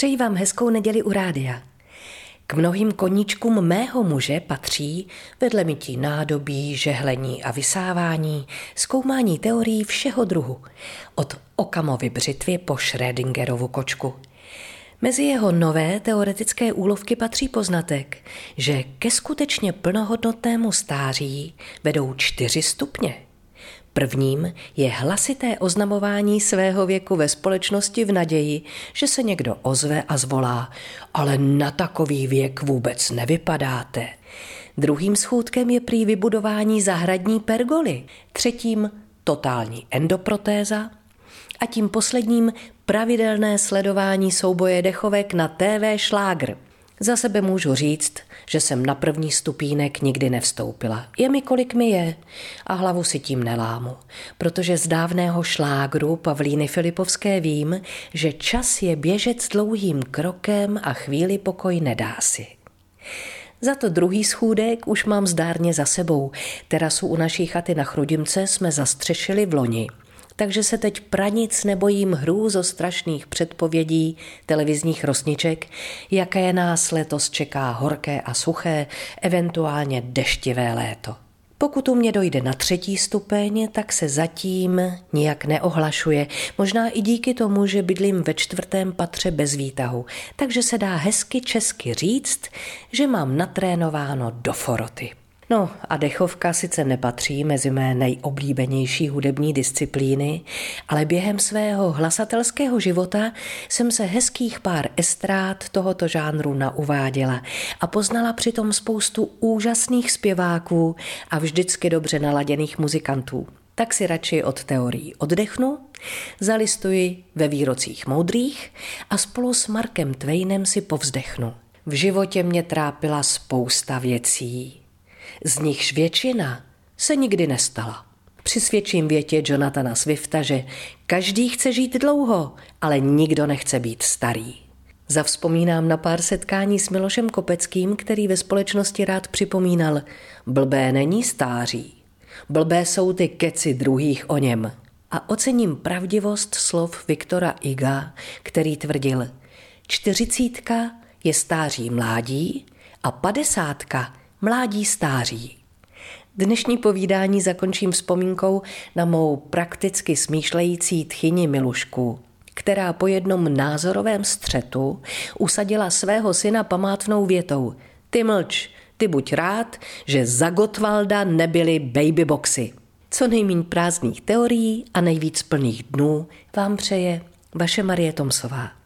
Přeji vám hezkou neděli u rádia. K mnohým koníčkům mého muže patří vedle mytí nádobí, žehlení a vysávání, zkoumání teorií všeho druhu, od Okamovy břitvy po Schrödingerovu kočku. Mezi jeho nové teoretické úlovky patří poznatek, že ke skutečně plnohodnotnému stáří vedou čtyři stupně – Prvním je hlasité oznamování svého věku ve společnosti v naději, že se někdo ozve a zvolá, ale na takový věk vůbec nevypadáte. Druhým schůdkem je prý vybudování zahradní pergoly, třetím totální endoprotéza a tím posledním pravidelné sledování souboje dechovek na TV Šlágr – za sebe můžu říct, že jsem na první stupínek nikdy nevstoupila. Je mi, kolik mi je. A hlavu si tím nelámu. Protože z dávného šlágru Pavlíny Filipovské vím, že čas je běžet s dlouhým krokem a chvíli pokoj nedá si. Za to druhý schůdek už mám zdárně za sebou. Terasu u naší chaty na Chrudimce jsme zastřešili v loni – takže se teď pranic nebojím hrůzo strašných předpovědí televizních rosniček, jaké nás letos čeká horké a suché, eventuálně deštivé léto. Pokud u mě dojde na třetí stupeň, tak se zatím nijak neohlašuje. Možná i díky tomu, že bydlím ve čtvrtém patře bez výtahu. Takže se dá hezky česky říct, že mám natrénováno do foroty. No a dechovka sice nepatří mezi mé nejoblíbenější hudební disciplíny, ale během svého hlasatelského života jsem se hezkých pár estrád tohoto žánru nauváděla a poznala přitom spoustu úžasných zpěváků a vždycky dobře naladěných muzikantů. Tak si radši od teorií oddechnu, zalistuji ve výrocích moudrých a spolu s Markem Twainem si povzdechnu. V životě mě trápila spousta věcí, z nichž většina se nikdy nestala. Přisvědčím větě Jonathana Swifta, že každý chce žít dlouho, ale nikdo nechce být starý. Zavzpomínám na pár setkání s Milošem Kopeckým, který ve společnosti rád připomínal, blbé není stáří, blbé jsou ty keci druhých o něm. A ocením pravdivost slov Viktora Iga, který tvrdil, čtyřicítka je stáří mládí a padesátka Mládí stáří. Dnešní povídání zakončím vzpomínkou na mou prakticky smýšlející tchyni Milušku, která po jednom názorovém střetu usadila svého syna památnou větou Ty mlč, ty buď rád, že za Gotwalda nebyly babyboxy. Co nejméně prázdných teorií a nejvíc plných dnů vám přeje vaše Marie Tomsová.